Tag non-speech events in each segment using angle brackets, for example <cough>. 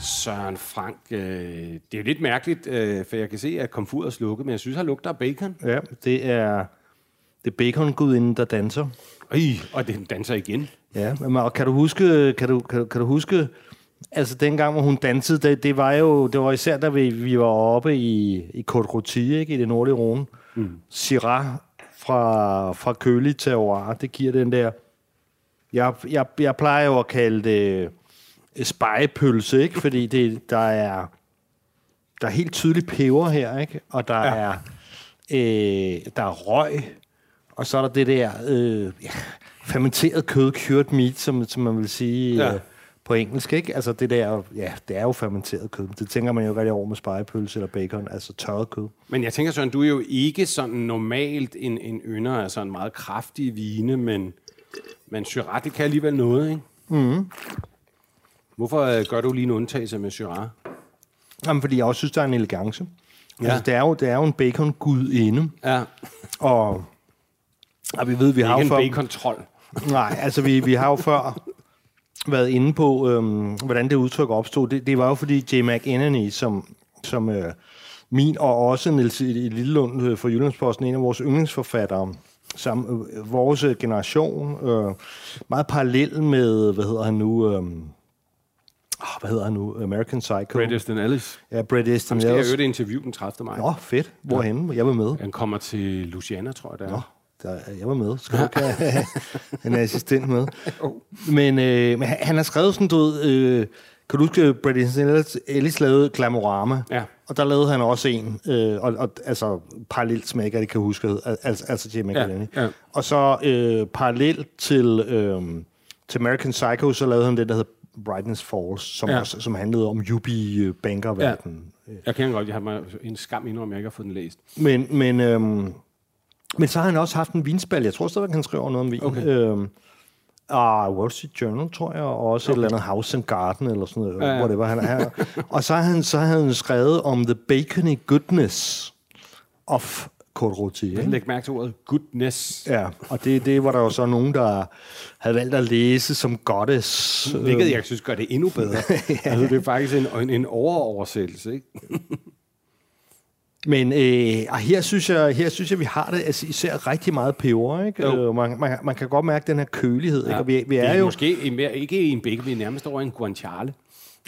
Søren Frank, øh, det er jo lidt mærkeligt, øh, for jeg kan se, at komfuret er slukket, men jeg synes, han lugter af bacon. Ja, det er, det er bacon-gudinden, der danser. Øj, og den danser igen. Ja, men og kan du huske, kan du, kan, du, kan du huske, altså dengang, hvor hun dansede, det, det var jo, det var især, da vi, vi var oppe i, i Côte ikke, i det nordlige Rhône. Mm. Syrah fra, fra kølig til over, det giver den der, jeg, jeg, jeg plejer jo at kalde det spejepølse, ikke? Fordi det, der er der er helt tydeligt peber her, ikke? Og der ja. er øh, der er røg, og så er der det der øh, fermenteret kød, cured meat, som, som man vil sige ja. øh, på engelsk, ikke? Altså det der, ja, det er jo fermenteret kød. Det tænker man jo rigtig over med spejepølse eller bacon, altså tørret kød. Men jeg tænker, Søren, du er jo ikke sådan normalt en, en ynder af sådan meget kraftige vine, men, men Syrah, det kan alligevel noget, ikke? Mm. Hvorfor øh, gør du lige en undtagelse med Syrah? Jamen, fordi jeg også synes, der er en elegance. Ja. Altså, det er jo, det er jo en bacon-gud inde. Ja. Og, og vi ved, vi har jo Ikke før... en bacon-trold. Nej, altså vi, vi har jo før været inde på, øhm, hvordan det udtryk opstod. Det, det var jo fordi J. McEnany, som, som øh, min og også Niels Lillelund øh, fra Jyllandsposten, en af vores yndlingsforfattere, som øh, vores generation, øh, meget parallel med, hvad hedder han nu, øh, hvad hedder han nu, American Psycho. Bret Easton Ellis. Ja, Bret Easton Ham skal jeg Ellis. jo det interview den 30. maj. Nå, fedt. Hvorhenne? Jeg var med. Han kommer til Luciana, tror jeg, det er. Nå, der, jeg var med. Skal du <laughs> ikke have <laughs> en assistent med? <laughs> Men, øh, men han, han har skrevet sådan, du ved, øh, kan du huske, Brad Easton Ellis, Ellis lavede Glamorama? Ja. Og der lavede han også en, øh, og, og, altså parallelt som jeg ikke kan huske, al- altså, altså Jim McElhenney. ja. Og så øh, parallelt til, øh, til American Psycho, så lavede han det, der hedder Brightness Falls, som, Ja. også, som handlede om yuppie bankerverden. Ja. Jeg kan godt, jeg har mig en skam indrømme, at jeg ikke har fået den læst. Men, men, øhm, men så har han også haft en vinspal. Jeg tror stadigvæk, han skriver noget om vin. Okay. Øhm, ah, Wall Street Journal, tror jeg, og også okay. et eller andet House and Garden, eller sådan noget, ja. ja. whatever han er. og så har han, så har han skrevet om the bacony goodness of Rôtie. ikke? Læg mærke til ordet goodness. Ja, og det, det var der jo så nogen, der havde valgt at læse som goddess. Hvilket jeg synes gør det endnu bedre. <laughs> altså, det er faktisk en, en, overoversættelse, ikke? Men øh, her, synes jeg, her synes jeg, vi har det altså, især rigtig meget peber. Ikke? Jo. Øh, man, man, man kan godt mærke den her kølighed. Ikke? Og vi, vi det er er jo... måske en ikke en bacon, vi er nærmest over en guanciale.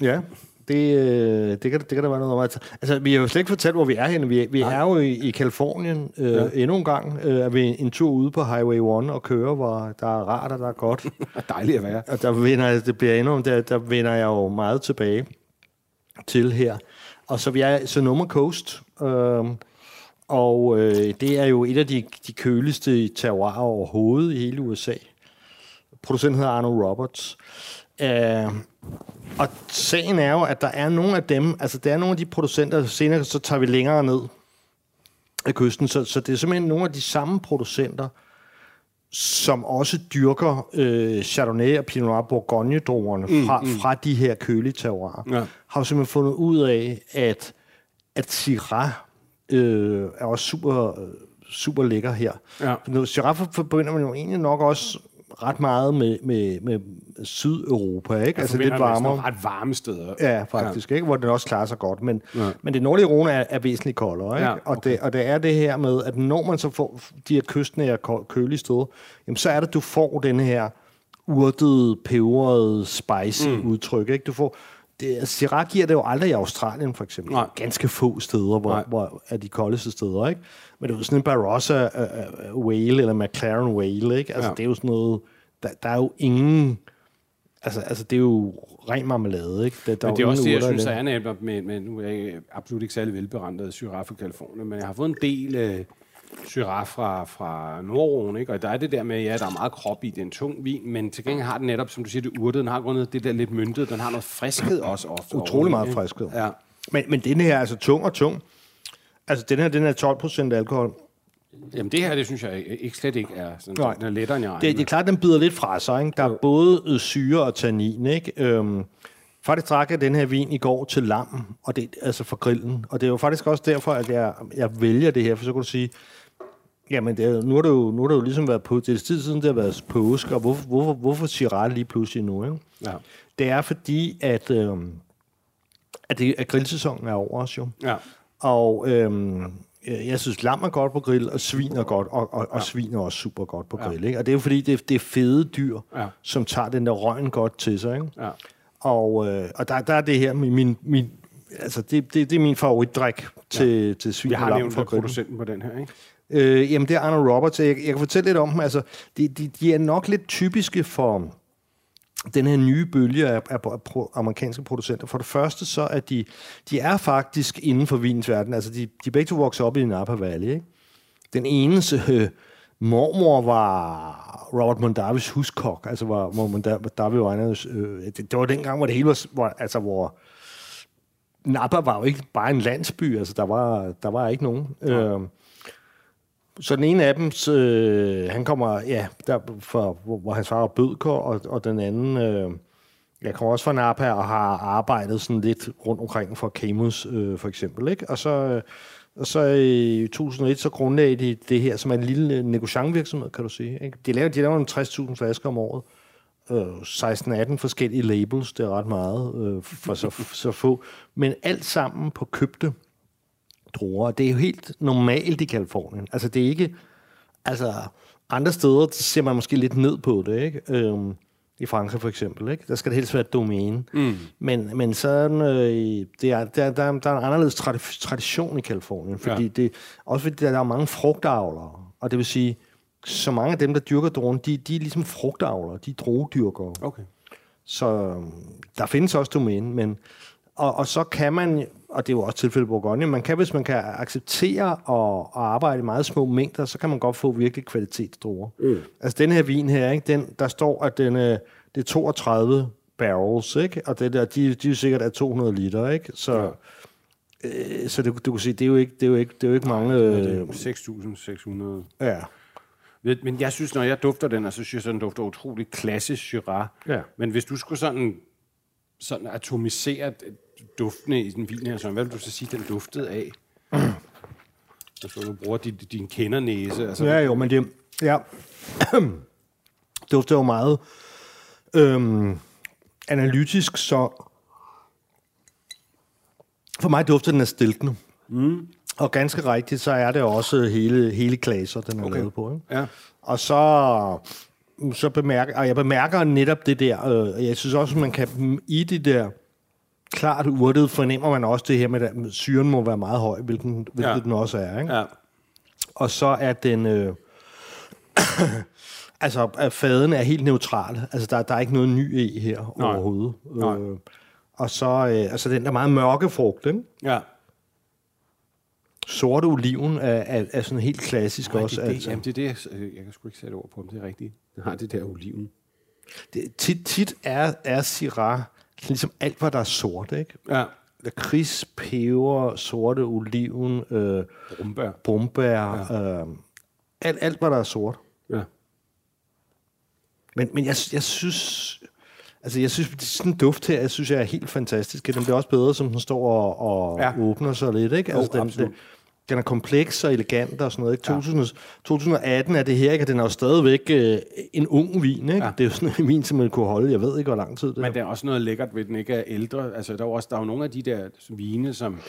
Ja, det, øh, det, kan, det kan der være noget meget. Altså, vi har jo slet ikke fortalt, hvor vi er henne. Vi, vi er jo i, i Kalifornien øh, ja. endnu en gang. Øh, er vi en tur ude på Highway 1 og kører, hvor der er rart og der er godt. <laughs> Og dejligt at være. og der vender, det bliver endnu, der, der vender jeg jo meget tilbage til her. Og så vi er Sonoma Coast, øh, og øh, det er jo et af de, de køligste terroirer overhovedet i hele USA. Producenten hedder Arno Roberts. Øh, og sagen er jo, at der er nogle af dem, altså der er nogle af de producenter, senere så tager vi længere ned af kysten, så, så det er simpelthen nogle af de samme producenter, som også dyrker øh, Chardonnay og Pinot Noir Bourgogne-druerne fra, mm, mm. fra de her kølige terroirer, Ja. har jo simpelthen fundet ud af, at, at Syrah øh, er også super, super lækker her. Ja. Syrah for- forbinder man jo egentlig nok også ret meget med, med, med Sydeuropa, ikke? Altså lidt varmere. Ret varme steder. Ja, faktisk, ja. ikke? hvor den også klarer sig godt. Men, Ja. men det nordlige Rhone er, er væsentligt koldere. Ikke? Ja, og, det, og det er det her med, at når man så får de her kystnære kølige steder, jamen, så er det, at du får den her urtede, peberede, spicy mm. udtryk. Ikke? Du får det, Syrah giver det jo aldrig i Australien, for eksempel. Nej. Ganske få steder, hvor, Nej. hvor er de koldeste steder, ikke? Men det er jo sådan en Barossa uh, uh, Whale, eller McLaren Whale, ikke? Altså, ja. det er jo sådan noget... Der, der er jo ingen... Altså, altså, det er jo ren marmelade, ikke? Der, der Men det er også det, jeg synes, er netop med, med, nu er jeg absolut ikke særlig velberendet Syrah fra Kalifornien, men jeg har fået en del øh, Syrah fra, fra Nordroen, ikke? og der er det der med, ja, der er meget krop i, det er en tung vin, men til gengæld har den netop, som du siger, det urtede, den har grundet det der lidt myntede, den har noget friskhed også ofte. Utrolig meget friskhed. Ja. Men, men den her er altså tung og tung. Altså, den her, den er 12 procent alkohol. Jamen det her, det synes jeg ikke, slet ikke er sådan, Nej. den er lettere end jeg Det, det er klart, den bider lidt fra sig. Ikke? Der er både øh, syre og tannin. Ikke? Øhm, faktisk drak jeg den her vin i går til lam, og det, altså for grillen. Og det er jo faktisk også derfor, at jeg, jeg vælger det her, for så kunne du sige, jamen det er, nu, har det jo, nu har det jo ligesom været på, det er tid siden, det har været påske, og hvorfor, hvorfor, hvorfor Syrah lige pludselig nu? Ikke? Ja. Det er fordi, at, øhm, at, det, at grillsæsonen er over os jo. Ja. Og øh, jeg synes, lam er godt på grill, og svin er godt, og, og, og svin er også super godt på grill. Ikke? Og det er jo fordi, det, er- det er fede dyr, Ja. som tager den der røgen godt til sig. Ikke? Ja. Og, øh, og der, der er det her, min, min, min altså det, det, det er min favoritdrik til, ja. til svin og har lam nævnt fra grillen. producenten på den her, ikke? Øh, jamen, det er Arne Roberts. Jeg, jeg kan fortælle lidt om dem. Altså, de, de, de er nok lidt typiske for den her nye bølge af, af, af amerikanske producenter. For det første, så er de, de er faktisk inden for vinens verden. Altså, de, de begge to vokser op i Napa Valley. Ikke? Den eneste øh, mormor var Robert Mondavis huskok. Altså, hvor, hvor Mondavi var øh, det, det, var dengang, hvor det hele var, hvor, altså, hvor Napa var jo ikke bare en landsby. Altså, der var, der var ikke nogen. Øh, så den ene af dem, øh, han kommer, ja, der, for, hvor, hvor hans far var bødker, og, og den anden, øh, jeg kommer også fra Napa og har arbejdet sådan lidt rundt omkring for Camus, øh, for eksempel, ikke? Og så, øh, og så i 2001, så grundlagde de det her, som er en lille negociantvirksomhed, kan du sige. Ikke? De laver, de laver en 60.000 flasker om året. Øh, 16-18 forskellige labels, det er ret meget øh, for så, så få. Men alt sammen på købte druer. Det er jo helt normalt i Kalifornien. Altså, det er ikke... Altså, andre steder ser man måske lidt ned på det, ikke? Øhm, I Frankrig for eksempel, ikke? Der skal det helst være et domæne. Mm. Men, men sådan, øh, det er, der, der, der er en anderledes tradi- tradition i Kalifornien, fordi Ja. ja. det, også fordi der er mange frugtavlere, og det vil sige, så mange af dem, der dyrker druen, de, de er ligesom frugtavlere, de er druedyrkere. Okay. Så øhm, der findes også domæne, men og, og så kan man, og det er jo også tilfældet på Bourgogne, man kan, hvis man kan acceptere og, og arbejde i meget små mængder, så kan man godt få virkelig kvalitetsdruer. Mm. Altså den her vin her, ikke, den, der står, at den, øh, det er 32 barrels, ikke? og det der, de, de er jo sikkert af 200 liter, ikke? Så, ja. øh, så det, du kan sige, det er jo ikke, det er jo ikke, det er jo ikke mange... Øh, er 6.600. ja. Men jeg synes, når jeg dufter den, så synes jeg, den dufter utrolig klassisk Syrah. Ja. Men hvis du skulle sådan, sådan atomisere duftene i den vin her, så hvad vil du så sige, den duftede af? Altså, du bruger din, din kendernæse. Altså, Ja, jo, men det... Ja. <clears throat> dufter jo meget øhm, analytisk, så... For mig dufter den af stilkende. Mm. Og ganske rigtigt, så er det også hele, hele klaser, den er okay. lavet på. Ikke? Ja. Og så, så bemærker, og jeg bemærker netop det der, øh, jeg synes også, man kan i det der klart urtet, fornemmer man også det her med, at syren må være meget høj, hvilken, hvilket Ja. den også er. Ikke? Ja. Og så er den... Øh, <clears throat> altså, at faden er helt neutral. Altså, der, der er ikke noget ny i her Nej. overhovedet. Nej. Øh, og så øh, altså, den der meget mørke frugt, ikke? Ja. Sorte oliven er, er, er sådan helt klassisk Nej, også. det, det, altså. jamen, det er det, jeg, jeg kan sgu ikke sætte ord på, om det er rigtigt. Den har det der oliven. det, tit, tit er, er Syrah ligesom alt, hvad der er sort, ikke? Ja. Lakrids, peber, sorte oliven, øh, Brumbær. brumbær, ja. øh, alt, alt, hvad der er sort. Ja. Men, men jeg, jeg synes... Altså, jeg synes, sådan en duft her, jeg synes, jeg er helt fantastisk. Den bliver også bedre, som den står og, og Ja. åbner sig lidt, ikke? Altså, den, absolut. den, den er kompleks og elegant og sådan noget, ikke? 2000, 2018 er det her, ikke? Og den er jo stadigvæk øh, en ung vin, ikke? Ja. Ja. Det er jo sådan en <laughs> vin, som man kunne holde, jeg ved ikke, hvor lang tid det er. Men der er også noget lækkert ved, den ikke er ældre. Altså, der er også der er jo nogle af de der vine, som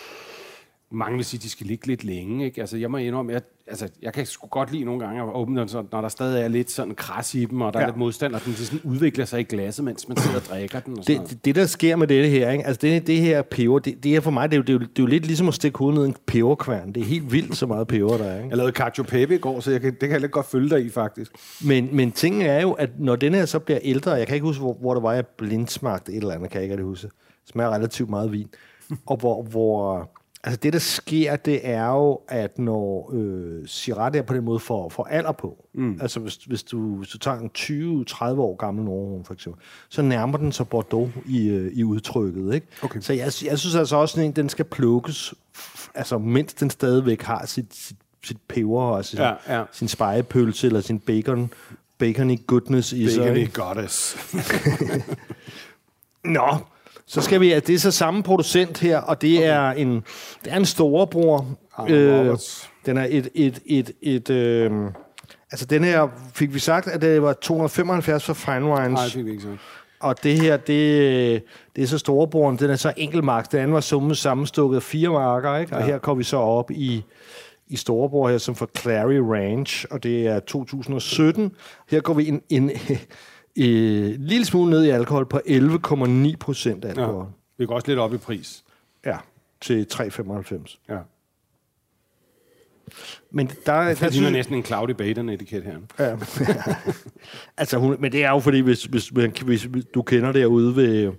mange vil sige, at de skal ligge lidt længe. Ikke? Altså, jeg må indrømme, jeg, altså, jeg kan sgu godt lide nogle gange at åbne dem, når der stadig er lidt sådan kras i dem, og der ja. er lidt modstand, og den sådan udvikler sig i glasset, mens man sidder og drikker den. Og Det, det, det, der sker med det her, ikke? Altså det, det her peber, det, det her for mig, det er, jo, det, er jo, det er jo lidt ligesom at stikke hovedet ned i en peberkværn. Det er helt vildt, så meget peber der er. Ikke? Jeg lavede Cacio Pepe i går, så jeg kan, det kan jeg lidt godt følge dig i, faktisk. Men, men tingen er jo, at når den her så bliver ældre, jeg kan ikke huske, hvor, hvor der var, jeg blindsmagte et eller andet, kan jeg ikke huske. Det smager relativt meget vin. Og hvor, hvor altså det, der sker, det er jo, at når øh, Syrah der på den måde får, får alder på, mm. altså hvis, hvis, du, hvis du tager en 20-30 år gammel Nordrone for eksempel, så nærmer den sig Bordeaux i, øh, i udtrykket. Ikke? Okay. Så jeg, jeg synes altså også, at den skal plukkes, altså mens den stadigvæk har sit, sit, sit peber og sin, Ja, ja. sin spejepølse eller sin bacon, bacon i goodness i sig. Bacon i goddess. <laughs> <laughs> Nå, så skal vi, at det er så samme producent her, og det okay. er en, det er en storebror. Arnold Roberts. den er et, et, et, et øh, altså den her, fik vi sagt, at det var 275 for Fine Wines. Nej, det fik vi ikke så. Og det her, det, det er så storebroren, den er så enkeltmark. Den anden var summet sammenstukket af fire marker, ikke? Og Ja. her kommer vi så op i, i storebror her, som for Clary Ranch, og det er 2017. Her går vi en, en, en lille smule ned i alkohol på 11,9 procent Ja. alkohol. Vi går også lidt op i pris. Ja. til 3,95. Ja. Men der, der Det ligner synes, næsten en Cloudy Baden-etiket her. Ja. <laughs> altså, hun, men det er jo fordi, hvis, hvis, hvis, hvis du kender derude ved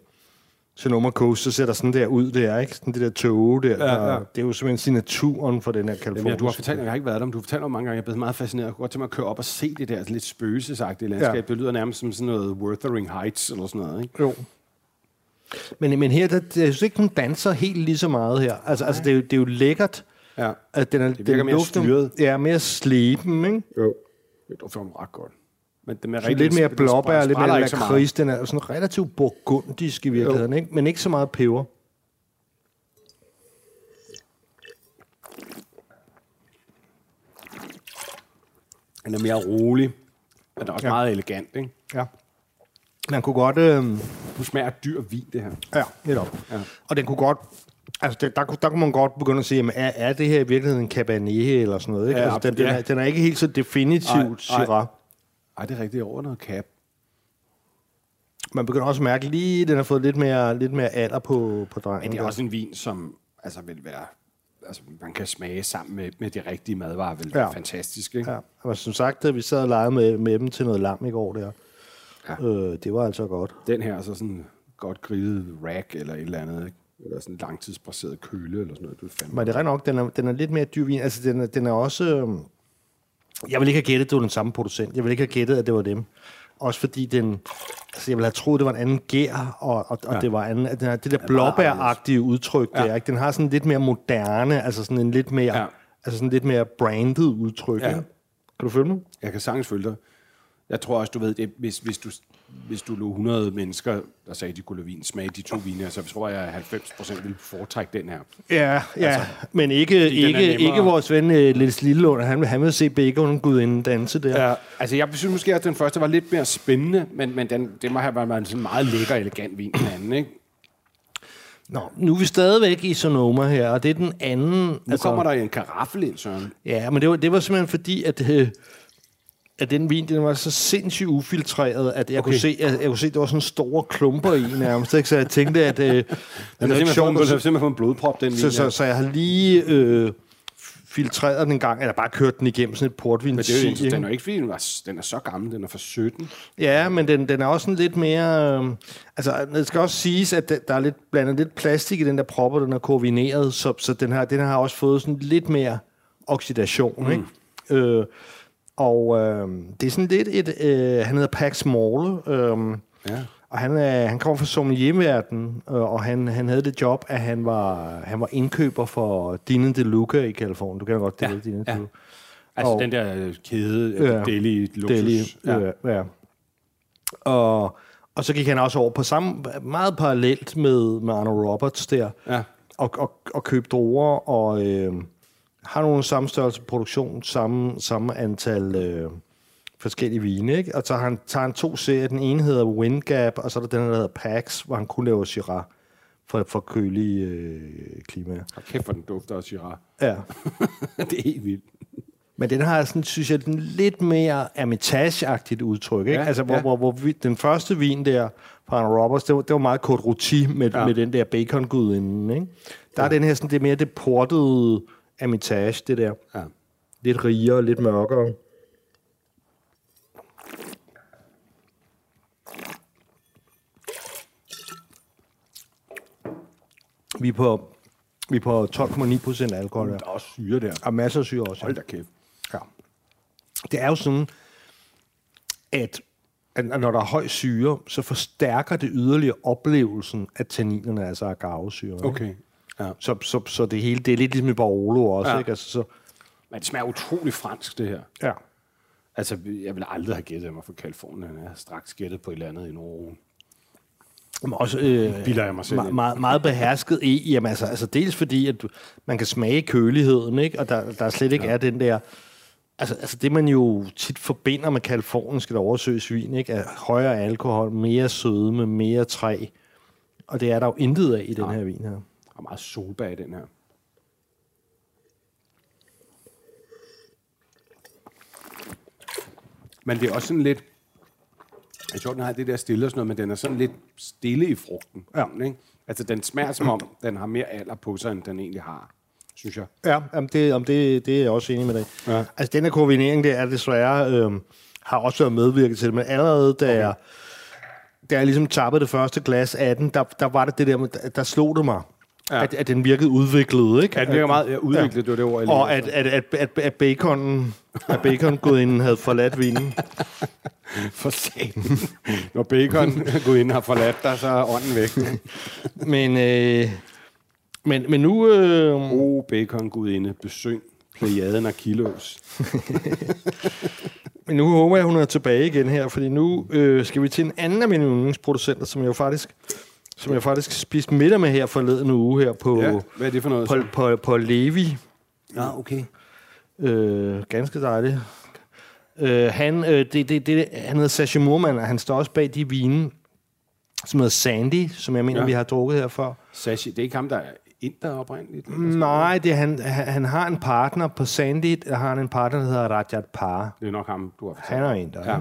Sonoma Coast, så ser der sådan der ud der, ikke? Sådan det der tog der. Ja, ja. Det er jo simpelthen signaturen for den her California. ja, du har fortalt, jeg har ikke været der, men du har fortalt mig mange gange, jeg er blevet meget fascineret. Jeg kunne godt tænke mig at køre op og se det der altså lidt spøgelsesagtige landskab. Ja. Det lyder nærmest som sådan noget Wuthering Heights eller sådan noget, ikke? Jo. Men, men her, der, jeg synes ikke, hun danser helt lige så meget her. Altså, altså det, er jo, det er jo lækkert, Ja. at den er, Det virker den mere dufter- styret. Ja, mere sleben, ikke? Jo. Det mig ret godt. Men det er Så lidt mere blåbær, lidt mere lakrids. Den er sådan relativt burgundisk i virkeligheden, ikke? men ikke så meget peber. Den er mere rolig. Men den er også Ja. meget elegant, ikke? Ja. Man kunne godt... Øh, Du smager dyr vin, det her. Ja, netop. Ja. Og den kunne godt... Altså, der, kunne- der kunne man godt begynde at sige, jamen, er, er det her i virkeligheden en Cabernet eller sådan noget? Ikke? Ja, altså, den, den, ja. er, den er ikke helt så definitivt. Syrah. Ej, det er rigtigt over noget cap. Man begynder også at mærke lige, at den har fået lidt mere, lidt mere alder på, på drengen. Men det er der. også en vin, som altså, vil være... Altså, man kan smage sammen med, med de rigtige madvarer, vil Ja. være fantastisk, ikke? Ja, og som sagt, da vi sad og legede med, med dem til noget lam i går der, Ja. øh, det var altså godt. Den her er så sådan godt grillet rack eller et eller andet, ikke? Eller sådan en langtidsbraseret køle eller sådan noget. Du. Men det er nok, den er, den er lidt mere dyr vin. Altså, den er, den er også... Jeg vil ikke have gættet, at det var den samme producent. Jeg vil ikke have gættet, at det var dem. Også fordi den... Altså, jeg ville have troet, det var en anden gær, og, og, og Ja. det var anden, at den har det der blåbæragtige udtryk Ja. der, ikke? Den har sådan lidt mere moderne, altså sådan en lidt mere, Ja. altså sådan lidt mere branded udtryk. Ja. Ikke? Kan du følge mig? Jeg kan sagtens følge dig. Jeg tror også, du ved, det, hvis, hvis, du, hvis du lå 100 mennesker, der sagde, de kunne lade vin, smage de to viner, så tror jeg, at 90 procent ville foretrække den her. Ja, ja. Altså, men ikke, ikke, ikke vores ven uh, Lille Lillelund. Han, vil- han vil se Bacon Gudinde danse der. Ja. Altså, jeg synes måske, at den første var lidt mere spændende, men, men den, det må have været en sådan meget lækker, elegant vin, den anden, ikke? Nå, nu er vi stadigvæk i Sonoma her, og det er den anden... Nu altså, kommer der en karaffel ind, Søren. Ja, men det var, det var simpelthen fordi, at, øh, at den vin, den var så sindssygt ufiltreret, at jeg, okay. kunne se, at jeg kunne se, at der var sådan store klumper i nærmest. Ikke? Så jeg tænkte, at... Øh, <laughs> Den ikke simpelthen, sjovt, fået, simpelthen en blodprop, den vin så, så, så jeg har lige øh, filtreret den en gang, eller bare kørt den igennem sådan et portvin. Men det er jo ikke, den er ikke, fordi den, var, den er så gammel, den er fra 17. Ja, men den, den er også sådan lidt mere... Øh, altså, det skal også siges, at der er lidt blandet lidt plastik i den der propper, den er koordineret, så, så den, her, den har også fået sådan lidt mere oxidation, mm. ikke? Øh, og øh, det er sådan lidt et... Øh, han hedder Pax Morle, øh, Ja. og han, er, han kommer fra sommelierverden, øh, og han, han havde det job, at han var, han var indkøber for Dine de Luca i Kalifornien. Du kender godt det, Ja, ja, Dine de ja. Luca. Altså Og- den der øh, kæde, Ja. ja. Deli Luksus. Deli, ja. ja. ja. Og, og så gik han også over på samme, meget parallelt med, med Arno Roberts der, ja. og, og, og købe druer, og øh, har nogle samme størrelse produktion, samme, samme antal øh, forskellige vine, ikke? Og så har han, tager han to serier. Den ene hedder Windgap, og så er der den, der hedder Pax, hvor han kun laver Syrah. for, for kølige øh, klimaer. Og kæft, hvor den dufter af Syrah. Ja. <laughs> det er helt vildt. Men den har sådan, synes jeg, den lidt mere ermitage udtryk. Ikke? Ja, altså, hvor, ja. hvor, hvor vi, den første vin der fra en Roberts, det var, det var meget kort roti med, ja. Ja. med den der bacon ikke? Der er den her, sådan, det er mere det portede ermitage, det der. Ja. Lidt rigere, lidt mørkere. Vi er på, vi er på 12,9 procent alkohol. Der er også syre der. er masser af syre også. Hold da kæft. Ja. Det er jo sådan, at, at når der er høj syre, så forstærker det yderligere oplevelsen af tanninerne, altså agavesyre. ikke? Ja. Så, så, så det hele, det er lidt ligesom i Barolo også, ja. Ja. ikke? Altså, så, Men det smager utrolig fransk, det her. ja. Altså, jeg ville aldrig have gættet mig fra Kalifornien. Jeg har straks gættet på et eller andet i Norden. Men også øh, Bilder jeg mig selv me- meget, meget behersket i, jamen altså, altså dels fordi, at du, man kan smage køligheden, ikke? og der, der slet ikke ja. er den der, altså, altså det man jo tit forbinder med kalifornisk eller oversøs vin, ikke? er højere alkohol, mere sødme, mere træ, og det er der jo intet af i den Nej. her vin her. Og meget solbær i den her. Men det er også sådan lidt... Jeg tror, den har det der stille og sådan noget, men den er sådan lidt stille i frugten. Ja. Ikke? Altså, den smager som om, den har mere alder på sig, end den egentlig har, synes jeg. Ja, jamen det, om det, det er jeg også enig med dig. Ja. Altså den her koordinering, det er desværre, øh, har også været medvirket til det, men allerede da okay. jeg, da jeg ligesom tappede det første glas af den, der, der var det det der, der slog det mig, ja. At, at den virkede udviklet, ikke? Ja, den virker meget ja, udviklet, ja. det var det ord, jeg Og at, at, at, at, at baconen, at bacon inden havde forladt vinen. <laughs> For satan. Når bacon går ind og har forladt dig, så er ånden væk. Men, øh, men, men nu... Øh, Oh, bacon gudinde, besøg plejaden af kilos. <laughs> Men nu håber jeg, hun er tilbage igen her, fordi nu øh, skal vi til en anden af mine yndlingsproducenter, som jeg jo faktisk, som jeg faktisk spiste middag med her forleden uge her på, Ja, hvad er det for noget? på, så? på, på Levi. Ja, okay. Øh, ganske dejligt. Øh, han, øh, det, det, det, han hedder Sasha Murman, og han står også bag de vine, som hedder Sandy, som jeg mener, ja. Vi har drukket her for. Sashi, det er ikke ham, der er inder oprindeligt? Nej, det er, han, han, han har en partner på Sandy, der har han en partner, der hedder Rajat Par. Det er nok ham, du har fortalt. Han er en, der Ja. ja.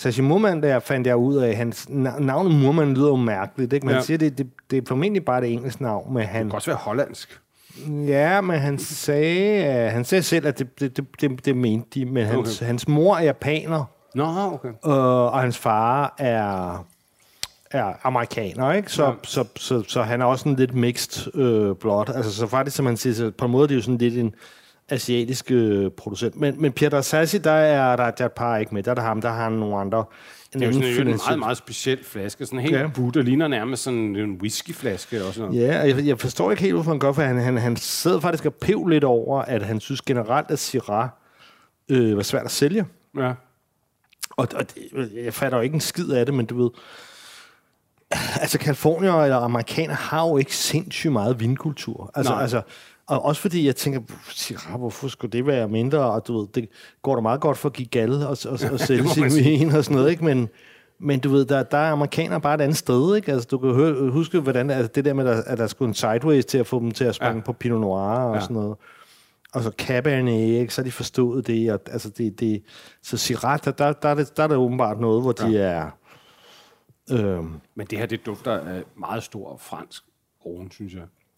Sashi Murman, der fandt jeg ud af, hans na- navnet Murman lyder jo mærkeligt, ikke? Man ja. Siger, det, det, det er formentlig bare det engelske navn, men Det han, kan også være hollandsk. ja, men han sagde, uh, han sagde selv, at det, det, det, det, det mente de, men hans, Okay. hans mor er japaner, Nå, okay. øh, og hans far er, er amerikaner, ikke? Så, ja. Så, så, så, så han er også sådan lidt mixed øh, blot. Altså, så faktisk, som man siger, så på en måde, det er jo sådan lidt en asiatisk øh, producent. Men, men Peter Sassi, der er Rajat Par ikke med. Der er der ham, der har nogle andre. Det er jo sådan en meget, meget speciel flaske. Sådan helt Ja. og ligner nærmest sådan en whiskyflaske og sådan noget. Ja, og jeg, jeg forstår ikke helt, hvorfor han gør, for han, han, han sidder faktisk og pev lidt over, at han synes generelt, at Syrah øh, var svært at sælge. Ja. Og, og det, jeg fatter jo ikke en skid af det, men du ved... Altså, Kalifornier eller amerikaner har jo ikke sindssygt meget vinkultur. Altså, Nej. altså, og også fordi jeg tænker, hvorfor skulle det være mindre? Og du ved, det går da meget godt for at give galle og, og, og sælge sin vin og sådan noget, ikke? Men, men du ved, der, der er amerikanere bare et andet sted, ikke? Altså, du kan høre, huske, hvordan altså, det der med, at der skulle en sideways til at få dem til at springe ja. Ja. på Pinot Noir og Ja. sådan noget. Og så Cabernet, ikke? så har de forstået det. Og, altså det, det, så Syrah, der, der, der, er det, der er det åbenbart noget, hvor de er... Øhm, Men det her, det dufter af meget stor fransk ron, synes jeg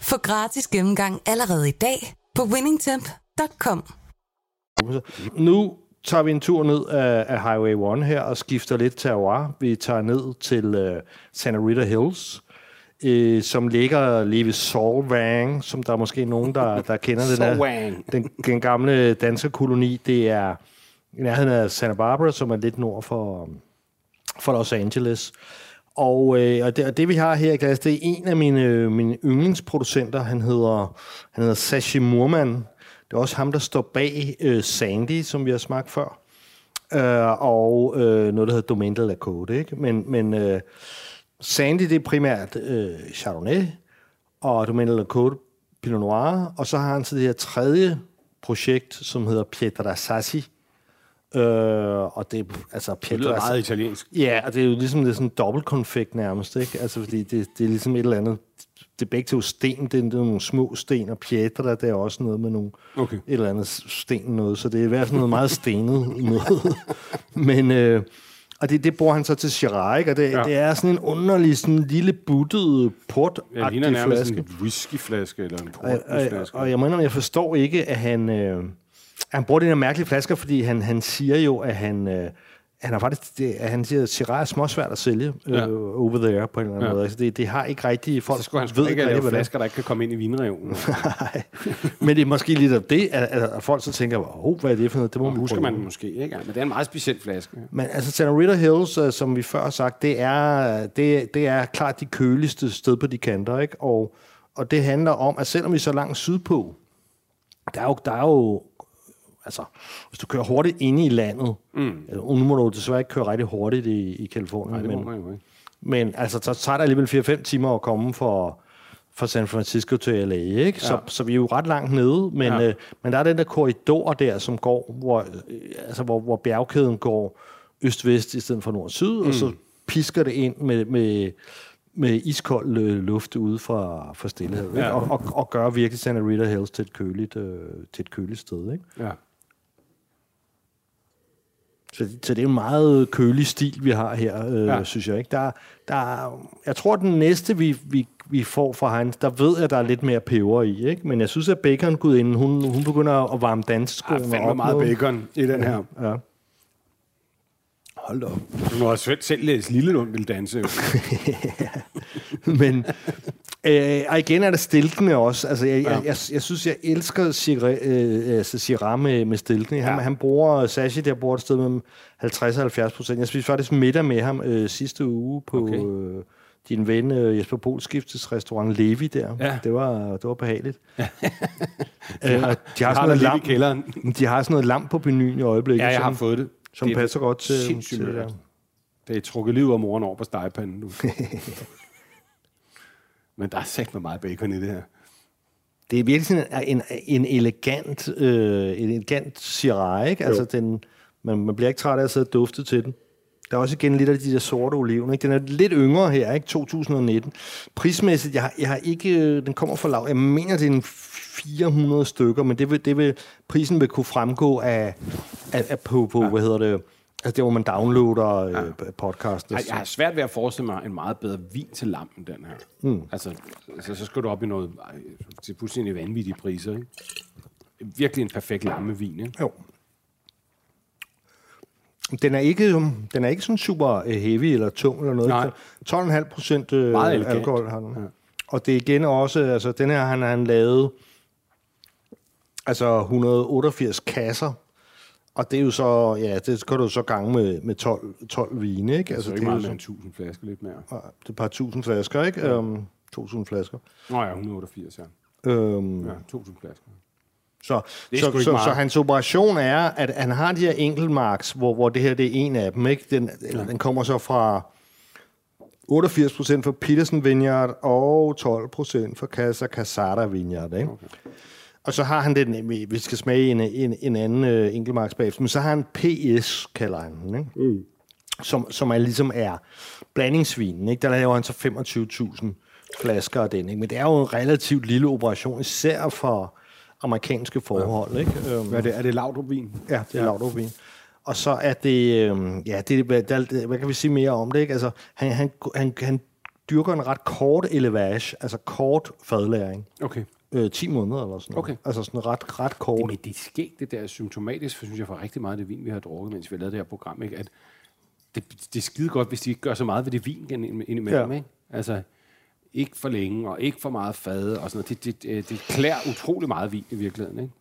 Få gratis gennemgang allerede i dag på winningtemp.com. Nu tager vi en tur ned af, af Highway 1 her og skifter lidt terroir. Vi tager ned til uh, Santa Rita Hills, øh, som ligger lige ved Solvang, som der er måske nogen, der, der kender den <laughs> her. Solvang. Den, den gamle danske koloni, det er i nærheden af Santa Barbara, som er lidt nord for, for Los Angeles. Og, øh, og, det, og det, vi har her i glas, det er en af mine, øh, mine yndlingsproducenter. Han hedder, han hedder Sashi Murman. Det er også ham, der står bag øh, Sandy, som vi har smagt før. Øh, og øh, noget, der hedder Domaine de la Côte. Ikke? Men, men øh, Sandy, det er primært øh, Chardonnay, og Domaine de la Côte, Pinot Noir. Og så har han så det her tredje projekt, som hedder Pietra Sassi. Øh, og det altså Det Pietra lyder meget italiensk. Ja, og det er jo ligesom det er sådan dobbeltkonfekt nærmest, ikke? Altså, fordi det, det er ligesom et eller andet... Det er begge to sten, det er, det er nogle små sten, og pietra, det er også noget med nogle, Okay. et eller andet sten noget, så det er i hvert fald noget meget stenet noget. Men, øh, og det, det bruger han så til Shiraz, ikke? og det, Ja. det er sådan en underlig, sådan lille buttet port Ja, det ligner nærmest flaske. en whiskyflaske eller en Og, og, portwhiskyflaske. og jeg mener, jeg forstår ikke, at han, øh, han bruger de her mærkelige flasker, fordi han, han siger jo, at han, øh, han har faktisk, det, at han siger, at Shiraz er småsvært at sælge øh, Ja. over there på en eller anden Ja. måde. Altså, det, det har ikke rigtig folk Så skulle han sgu ikke lave det er. flasker, der ikke kan komme ind i vinreven. <laughs> Nej. Men det er måske lidt af det, at, at, folk så tænker, oh, hvad er det for noget? Det må Det vi husker man måske, ikke? Men det er en meget speciel flaske. Men altså, Tannerita Hills, uh, som vi før har sagt, det er, det, det er klart de køligste sted på de kanter, ikke? Og, og det handler om, at selvom vi er så langt sydpå, der er jo, der er jo altså, hvis du kører hurtigt inde i landet, mm. nu må du desværre ikke køre rigtig hurtigt i, i Kalifornien, Nej, det må men, man ikke. men altså, så tager det alligevel 4-5 timer at komme fra, fra San Francisco til LA, ikke? Så, Ja. så vi er jo ret langt nede, men, Ja. øh, men der er den der korridor der, som går, hvor, øh, altså, hvor, hvor bjergkæden går øst-vest i stedet for nord-syd, mm. og så pisker det ind med, med, med iskold øh, luft ude fra, fra stillehavet, ja. og, og, og gør virkelig Santa Rita Hills til et køligt, øh, til et køligt sted, ikke? Ja. Så, så det er en meget kølig stil, vi har her, øh, Ja. ja. synes jeg. ikke. Der, der, er- jeg tror, den næste, vi, vi, vi får fra Heinz, der ved jeg, der er lidt mere peber i. Ikke? Men jeg synes, at bacon inden hun, hun begynder at varme Der danseskoene er fandme op. meget noget. bacon i den her. Ja. Hold da op. Du må også selv læse Lillelund vil danse. jo. <laughs> Men øh, og igen er det stilkende også. Altså, jeg, Ja. ja. jeg, jeg, jeg synes, jeg elsker Syrah øh, altså med, med stilkende. Han, Ja. ja. han bruger, Sashi der bruger et sted mellem 50 og 70 procent. Jeg spiste faktisk middag med ham øh, sidste uge på Okay. øh, din ven øh, Jesper Polskiftes restaurant Levi der. Ja. Det, var, det var behageligt. <laughs> øh, og de har, Jeg sådan har der noget lamp, kælderen. de har sådan noget lamp på menuen i øjeblikket, Ja, jeg har som, fået det. som Det er passer godt til, til det der. Det er trukket liv af moren over på stegepanden nu. <laughs> Men der er sagt med meget bacon i det her. Det er virkelig sådan en, en, en elegant, øh, en elegant Syrah, ikke? Altså, den, man, man bliver ikke træt af at sidde og dufte til den. Der er også igen lidt af de der sorte oliven. Ikke? Den er lidt yngre her, ikke? 2019. Prismæssigt, jeg har, jeg har ikke... øh, Den kommer fra lav. Jeg mener, det er en 400 stykker, men det vil, det vil, prisen vil kunne fremgå af, af, af på, på ja. hvad hedder det, altså der, hvor man downloader ja. øh, podcasten. Ej, jeg har svært ved at forestille mig en meget bedre vin til lampen, den her. Mm. Altså, altså, så skal du op i noget ej, til fuldstændig vanvittige priser, ikke? Virkelig en perfekt lammevin, ikke? Jo. Den er ikke, den er ikke sådan super øh, heavy eller tung eller noget. Nej. 12,5 procent øh, alkohol har den. Ja. Ja. Og det er igen også, altså den her han har han lavet altså 188 kasser. Og det er jo så, ja, det skal du så gange med, med 12, 12 vine, ikke? Altså, det er det ikke er jo meget så, mere end 1000 flasker, lidt mere. ja, det er et par tusind flasker, ikke? Ja. Um, 2000 flasker. Nå ja, 188, ja. Um, Ja, 1000 flasker. Så, er så, så, meget. så hans operation er, at han har de her enkeltmarks, hvor, hvor det her det er en af dem. Ikke? Den, ja. den kommer så fra 88% for Peterson Vineyard og 12% for Casa Casada Vineyard. Ikke? Okay. Og så har han den, vi vi skal smage en, en, en anden øh, enkeltmarks bagefter, men så har han PS, kalder han den. Ikke? Mm. Som, som er ligesom er blandingsvinen. Ikke? Der laver han så 25.000 flasker af den. Ikke? Men det er jo en relativt lille operation, især for amerikanske forhold. Ja. Ikke? Øhm, Hvad er det? Er det Laudrup-vin? Ja, det er ja. lavdrupvin. Og så er det, øhm, ja, det, hvad, der, hvad kan vi sige mere om det? Ikke? Altså, han, han, han, han dyrker en ret kort elevage, altså kort fadlæring. Okay. Øh, 10 måneder eller sådan noget. Okay. Altså sådan ret, ret kort. Men det er skægt, det der er symptomatisk, for synes jeg, for rigtig meget af det vin, vi har drukket, mens vi lavet det her program, ikke? at det, det er skide godt, hvis de ikke gør så meget ved det vin ind- indimellem. Ja. Ikke? Altså, ikke for længe, og ikke for meget fade, og sådan noget. Det, det, det, det klæder utrolig meget vin i virkeligheden. Ikke?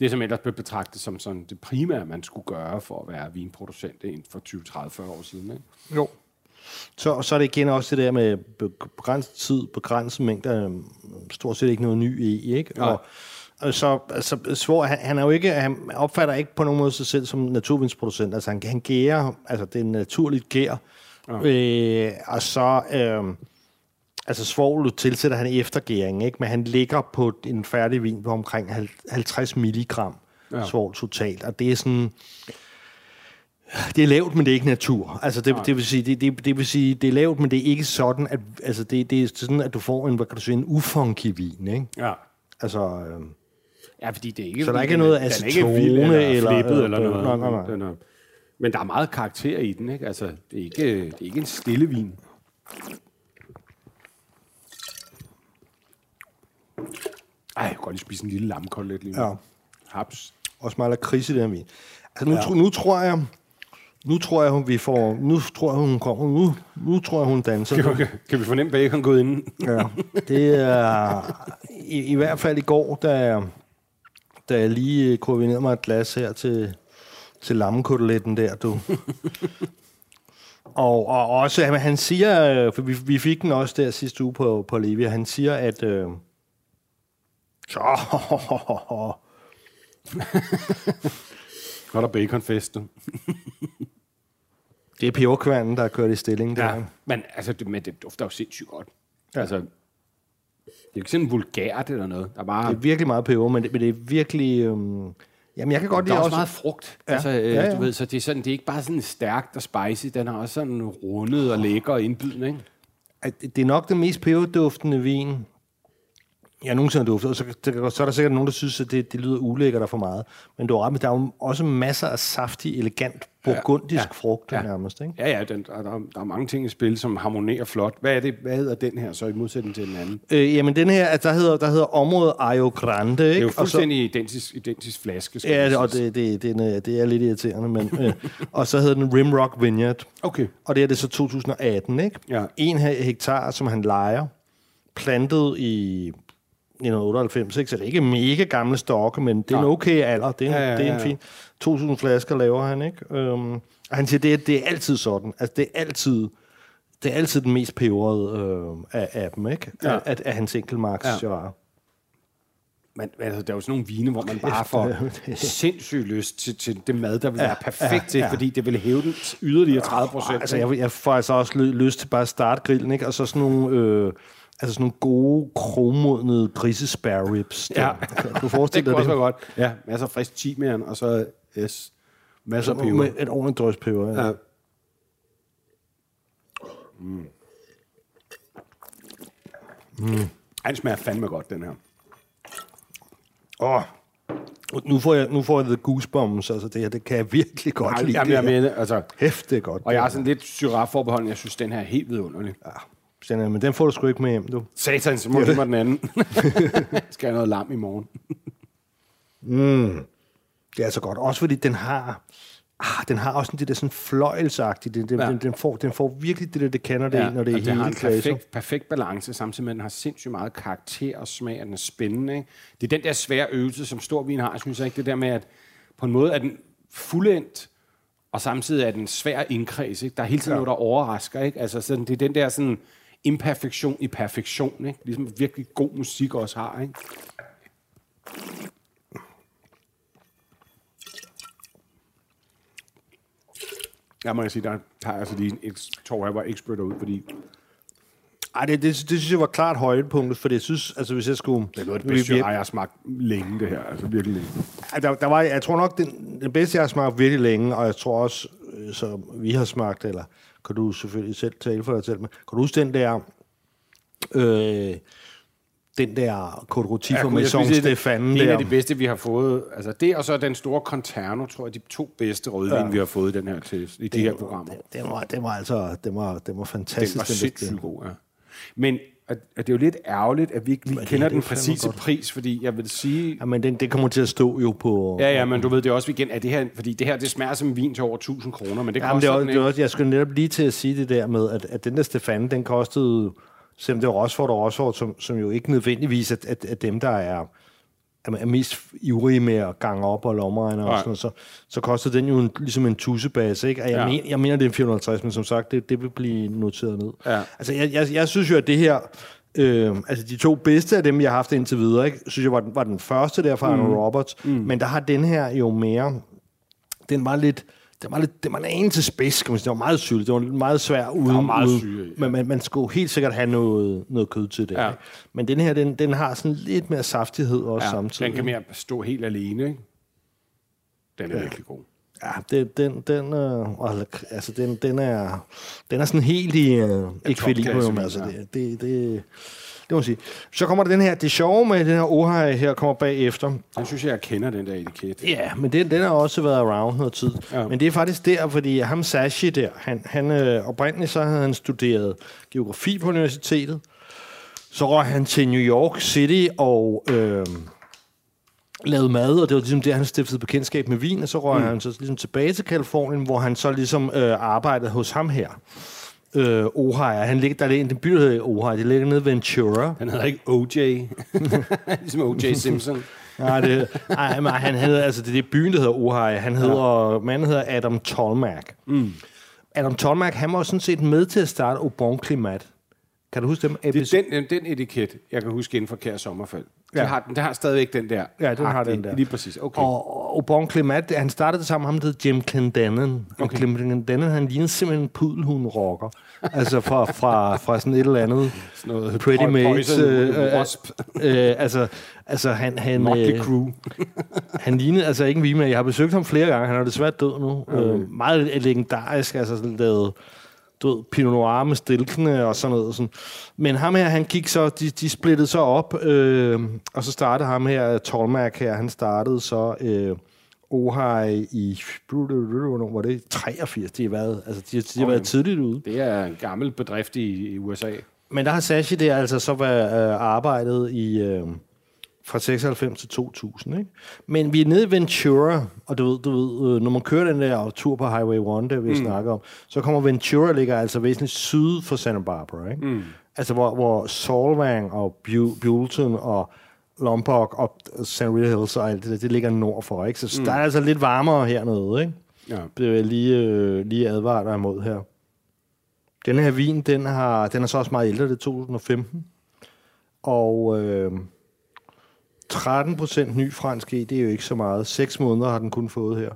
Det, som ellers blev betragtet som sådan det primære, man skulle gøre for at være vinproducent inden for 20, 30, 40 år siden. Ikke? Jo. Så, så er det igen også det der med begrænset tid, begrænset mængder, stort set ikke noget ny i, ikke? Nej. Og, og så, altså, Svor, han, han, er jo ikke, han opfatter ikke på nogen måde sig selv som naturvindsproducent. Altså, han, han gærer, altså, det er naturligt gær. Ja. Øh, og så, øh, altså, svovl tilsætter han eftergæring, ikke? Men han ligger på en færdig vin på omkring 50 milligram ja. svovl totalt. Og det er sådan, det er lavt, men det er ikke natur. Altså, det, det, vil sige, det, det, det vil sige, det er lavt, men det er ikke sådan, at, altså, det, det er sådan, at du får en, hvad kan du sige, en ufunky vin, ikke? Ja. Altså, øh, Ja, fordi det er ikke... Så der er ikke noget acetone eller, eller- flippet eller noget. nej, nej, nej. Den er, men der er meget karakter i den, ikke? Altså, det er ikke, det er ikke en stille vin. Ej, jeg kan godt lige spise en lille lammekotelet lige nu. Ja. Haps. også meget lakrids i den vin. Altså, nu, ja. nu tror jeg, nu tror jeg, hun, vi får, nu tror jeg, hun kommer, nu, nu tror jeg, hun danser. Kan, kan, kan vi fornemme bacon gået inden? Ja, det er i, i hvert fald i går, da, da jeg lige koordinerede mig et glas her til, til lammekoteletten der, du. <laughs> og, og også, han siger, øh, for vi, vi fik den også der sidste uge på, på Levi, han siger, at øh, så, <laughs> er der baconfest. <laughs> det er peberkværnen, der er kørt i stilling. Der. Ja, men, altså, det, men det dufter jo sindssygt godt. Ja. Altså, det er jo ikke sådan vulgært eller noget. Der er bare... Det er virkelig meget peber, men det, men det er virkelig... Øhm, jamen, jeg kan godt der er lide også også... meget frugt. Ja. Altså, øh, Ja, ja. Du ved, så det er, sådan, det er ikke bare sådan stærkt og spicy. Den har også sådan rundet og lækker og indbydende, ikke? at det er nok den mest peberduftende vin, jeg nogensinde har duftet. Og så, det, så er der sikkert nogen, der synes, at det, det lyder ulækkert og for meget. Men du har ret med, der er jo også masser af saftig, elegant, burgundisk ja, Ja, frugt ja. nærmest. Ikke? Ja, ja, den, der, der, er- der er mange ting i spil, som harmonerer flot. Hvad, er det, hvad hedder den her så i modsætning til den anden? Øh, jamen den her, at der hedder, der hedder området Ayo Grande. Ikke? Det er jo Og så- fuldstændig identisk, identisk flaske, Ja, det, og det, det, det, er, det er lidt irriterende. Men, øh, og så hedder den Rimrock Vineyard. Okay. Og det er det så 2018, ikke? Ja. En he- hektar, som han lejer, plantet i 1998, ikke? så det er ikke mega gamle stokke, men det er en Nej. okay alder. Det er en, Ja, ja, det er en ja, fin... 2.000 flasker laver han, ikke? Øhm, og han siger, det er, det er altid sådan. Altså, det er altid, det er altid den mest peberede øh, af, af dem, ikke? Ja. Af, af, af hans enkeltmarks Ja. ja. Men altså, der er jo sådan nogle vine, hvor man bare får sindssygt lyst til, til det mad, der vil være perfekt ja, til, ja. fordi det vil hæve den yderligere 30 procent. Altså, jeg, jeg får altså også ly- lyst til bare at starte grillen, ikke? Og så sådan nogle... Øh, Altså sådan nogle gode, kromodnede grisespare ribs. Ja. Kan du <laughs> det forestille kunne det? være godt. Ja, masser af frisk timian, og så yes, masser af peber. Med et ordentligt drøs peber. Ja. Ja. Mm. Mm. Han smager fandme godt, den her. Åh, nu får jeg, nu får jeg the goosebumps, altså det her, det kan jeg virkelig godt Ej, lide. Jamen, jeg det mener, altså, Hæft, det er godt. og jeg er sådan lidt syrah-forbeholden. Jeg synes, den her er helt vidunderlig. Ja, men den får du sgu ikke med hjem, du. Satan, så må du mig den anden. <laughs> Skal jeg noget lam i morgen? Det er altså godt. Også fordi den har... Ah, den har også det der sådan fløjelsagtigt. Den, den, Ja. den, den, får, den får virkelig det der, det kender det, ja, når det er og det har en perfekt, perfekt balance, samtidig med, at den har sindssygt meget karakter og smag, og den er spændende. Ikke? Det er den der svære øvelse, som storvin har. Jeg synes ikke, det der med, at på en måde er den fuldendt, og samtidig er den svær indkreds. Ikke? Der er hele tiden ja. noget, der overrasker. Ikke? Altså, sådan, det er den der sådan, imperfektion i perfektion. Ikke? Ligesom virkelig god musik også har. Ikke? Jeg må jeg sige, der tager jeg altså lige en tår, jeg var expert ud, fordi Ej, det, det, det, synes jeg var klart højdepunktet, for jeg synes, altså hvis jeg skulle... det er noget af det bedste, vi- jeg har smagt længe, det her. Altså virkelig længe. Ej, Der, der var, jeg tror nok, den, den bedste, jeg har smagt virkelig længe, og jeg tror også, øh, så vi har smagt, eller kan du selvfølgelig selv tale for dig selv, men kan du huske den der, øh, den der Côte Ja, Maison sige, det- Stefan Det er en af de bedste, vi har fået. Altså det og så den store Conterno, tror jeg, de to bedste rødvin, ja. vi har fået i den her til, i de her programmer. Den, den, var, den var altså, den var, den var Den fantastisk. var den sindssygt bedste. god, ja. Men at, at det er jo lidt ærgerligt, at vi ikke lige det kender er den præcise pris, fordi jeg vil sige... Ja, men den, det kommer til at stå jo på... Ja, ja, men du ved det også igen, at det her, fordi det her, det smager som vin til over 1000 kroner, men det det koster er, den også, det er ikke. også, jeg skulle netop lige til at sige det der med, at, at den der Stefan, den kostede, selvom det var Rosford og Rosford, som, som jo ikke nødvendigvis er, at, at dem, der er er, er mest ivrige med at gange op og lommeregner og sådan noget, så, så koster den jo en, ligesom en tussebase, ikke? Og jeg, Ja. men, jeg mener, det er en 450, men som sagt, det, det vil blive noteret ned. Ja. Altså, jeg, jeg, jeg synes jo, at det her... Øh, altså, de to bedste af dem, jeg har haft indtil videre, ikke? synes jeg var den, var den første der fra mm. Arnold Roberts. Mm. Men der har den her jo mere... Den var lidt... Den var, lidt, den var en til spids, kan man sige. Det var meget sylt. Det var meget svært uden... var meget uden, syre i, ja. Men man, man skulle helt sikkert have noget, noget kød til det. Ja. Ikke? Men den her, den, den har sådan lidt mere saftighed også Ja, samtidig. den kan mere stå helt alene, ikke? Den er ja. virkelig god. Ja, den, den, den, øh, altså, den, den, er, den er sådan helt i øh, ekvilibrium. Altså, det, det, det, det må sige. Så kommer der den her, det sjove med den her Ohio her kommer bagefter. Den synes jeg, jeg kender den der etiket. Ja, men den, den har også været around noget tid. Ja. Men det er faktisk der, fordi ham Sashi der, han, han øh, oprindeligt så havde han studeret geografi på universitetet. Så røg han til New York City og øh, lavede mad, og det var ligesom der, han stiftede bekendtskab med vin, og så røg mm. han så ligesom tilbage til Kalifornien, hvor han så ligesom øh, arbejdede hos ham her. Øh, Ohio, han ligger, der ligger en by, der hedder Ohio, det ligger nede ved Ventura. Han hedder ikke OJ. <laughs> ligesom O.J. Simpson. Nej, det, ej, men han hedder, altså det er byen, der hedder Ohio. Han hedder, ja. manden hedder Adam Tolmack. Mm. Adam Tolmack, han var sådan set med til at starte Au Bon Climat. Kan du huske dem? Det er den, den, den etiket, jeg kan huske inden for Kære Sommerfald. Ja. Ja. Den, har, den har stadigvæk den der. Ja, den har den der. Lige præcis. Okay. Og Au Bon Climat, han startede det sammen med ham, der hed Jim Clendennen. Og Okay. Jim Clendennen, han lignede simpelthen en pudelhund-rocker. altså fra, fra, fra sådan et eller andet Sådan noget Pretty Mates. Øh, øh, Wasp. øh, altså, altså, han... han øh, Crue. Han lignede altså ikke en vime. Jeg har besøgt ham flere gange. Han er desværre død nu. Mm. Øh, meget legendarisk, altså sådan lavet du ved, Pinot Noir med stilkene og sådan noget. Sådan. Men ham her, han gik så, de, de splittede så op, øh, og så startede ham her, Tolmark her, han startede så øh, Ohio i, hvornår var det? 83, de har været, altså de, de har været tidligt ude. Det er en gammel bedrift i, i USA. Men der har Sashi der altså så været øh, arbejdet i øh, fra 96 til 2000, ikke? Men vi er nede i Ventura, og du ved, du ved øh, når man kører den der tur på Highway 1, der vi mm. snakker om, så kommer Ventura ligger altså væsentligt syd for Santa Barbara, ikke? Mm. Altså hvor, hvor Solvang og Bu- Buellton og Lompoc og San Rita Hills og alt det der, det ligger nord for, ikke? Så mm. der er altså lidt varmere hernede, ikke? Ja. Det vil jeg lige, øh, lige advare dig imod her. Den her vin, den, har, den er så også meget ældre, det er 2015. Og øh, 13 procent ny fransk E, det er jo ikke så meget. 6 måneder har den kun fået her.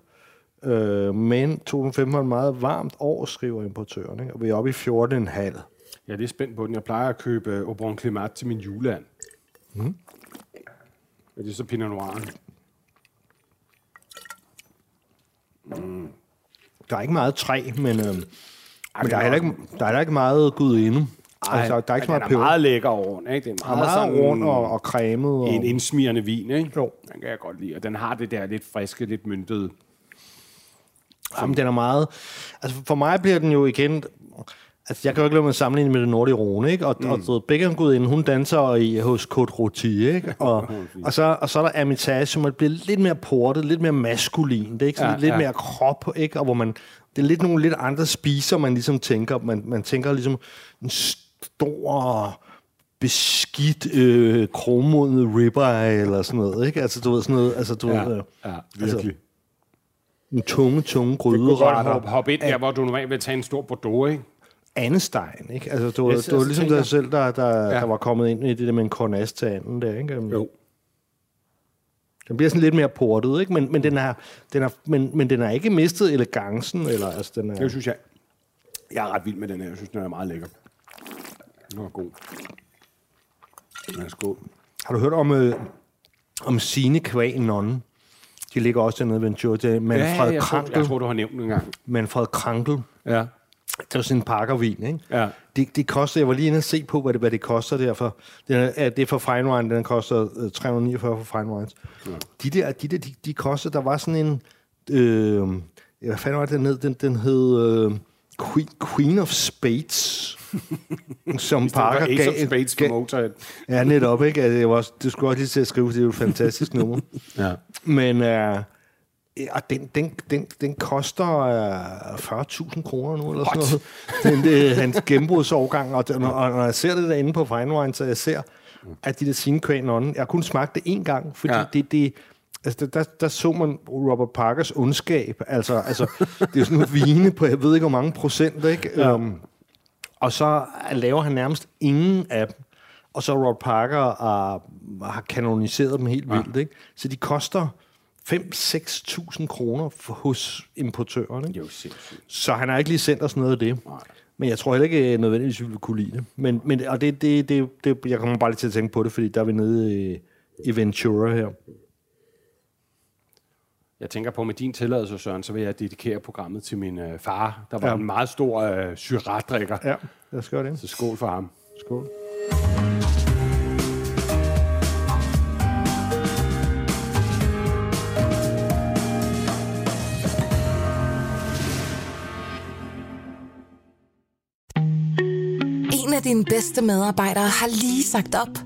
Øh, men 2015 var et meget varmt år, skriver importøren. Ikke? Og vi er oppe i 14,5. Jeg er lidt spændt på den. Jeg plejer at købe Au Bon Climat til min juleand. Mm. Er det så Pinot Noir? Der er ikke meget træ, men, øh, men der, det er er heller ikke, der er heller ikke meget gud inde. Altså, der er ikke så meget den er peber. meget lækker og rund, ikke? Det er meget, meget sådan rundt og, og cremet. Og, en indsmirrende vin, ikke? Jo. Den kan jeg godt lide. Og den har det der lidt friske, lidt myntede. Jamen, den er meget... Altså, for mig bliver den jo igen... Altså, jeg kan jo ikke lade mig sammenligne med det nordlige Rhone, ikke? Og, mm. og så begge gudinde, hun danser i, hos Côte Rôti, ikke? <laughs> Og, og, så, og så er der Hermitage, som er blevet lidt mere portet, lidt mere maskulin. Det er ikke sådan Ja, lidt ja. mere krop, ikke? Og hvor man... Det er lidt nogle lidt andre spiser, man ligesom tænker. Man, man tænker ligesom en stor beskidt øh, kromodnet ribeye eller sådan noget, ikke? Altså, du ved sådan noget... Altså, du Ja, ved, øh, ja virkelig. en tunge, tunge Du gryderetter. hoppe, hoppe ind der, hvor du normalt vil tage en stor Bordeaux, ikke? Andestein, ikke? Altså, det var, Yes, det var altså, ligesom dig selv, der, der, Ja. der var kommet ind i det der med en cornas til anden der, ikke? Jo. Den bliver sådan lidt mere portet, ikke? Men, men, den, er, den er, men, men den er ikke mistet elegancen, eller altså, den er... Det synes jeg. Jeg er ret vild med den her. Jeg synes, den er meget lækker. Den er god. Skål. Har du hørt om, øh, om Sine Kvæg Nonnen? De ligger også dernede ved Ventura. Det Manfred ja, jeg, tror, Krankel. jeg tror, du har nævnt den en gang. Manfred Krankel. Ja. Det var sådan en pakkervin, ikke? Ja. Det, det koster, jeg var lige inde og se på, hvad det, hvad det koster derfor. Den er, det er for fine wine, den koster øh, 349 for fine wines. Ja. De der, de der, de, de koster, der var sådan en, øh, hvad fanden var det, den hed? Den, den hed øh, Queen, Queen of Spades, <laughs> som Parker Ace of gav. Spades gav Motorhead. ja, netop, ikke? Altså, Det, var det skulle også lige til at skrive, det er jo et fantastisk nummer. <laughs> Ja. Men, øh, og den, den, den, den koster øh, 40.000 kroner nu, eller sådan noget. Den, det, hans gennembrudsårgang, og, og, og når jeg ser det derinde på Fine Wine, så jeg ser, at de der Sine jeg har kun smagt det én gang, fordi ja. det, det, Altså, der, der så man Robert Parkers ondskab. Altså, altså det er sådan nogle vine på, jeg ved ikke, hvor mange procent, ikke? Ja. Um, og så laver han nærmest ingen af dem. Og så Robert Parker uh, har kanoniseret dem helt ja. vildt, ikke? Så de koster 5-6.000 kroner hos importøren, ikke? Jo, sindssygt. Så han har ikke lige sendt os noget af det. Nej. Men jeg tror heller ikke nødvendigvis, vi vil kunne lide det. Men, men, og det, det, det, det, jeg kommer bare lige til at tænke på det, fordi der er vi nede i, i Ventura her. Jeg tænker på, med din tilladelse, Søren, så vil jeg dedikere programmet til min øh, far, der var ja. en meget stor øh, syratdrikker. Ja, jeg skal det. Så skål for ham. Skål. En af dine bedste medarbejdere har lige sagt op.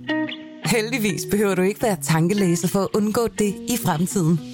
Heldigvis behøver du ikke være tankelæser for at undgå det i fremtiden.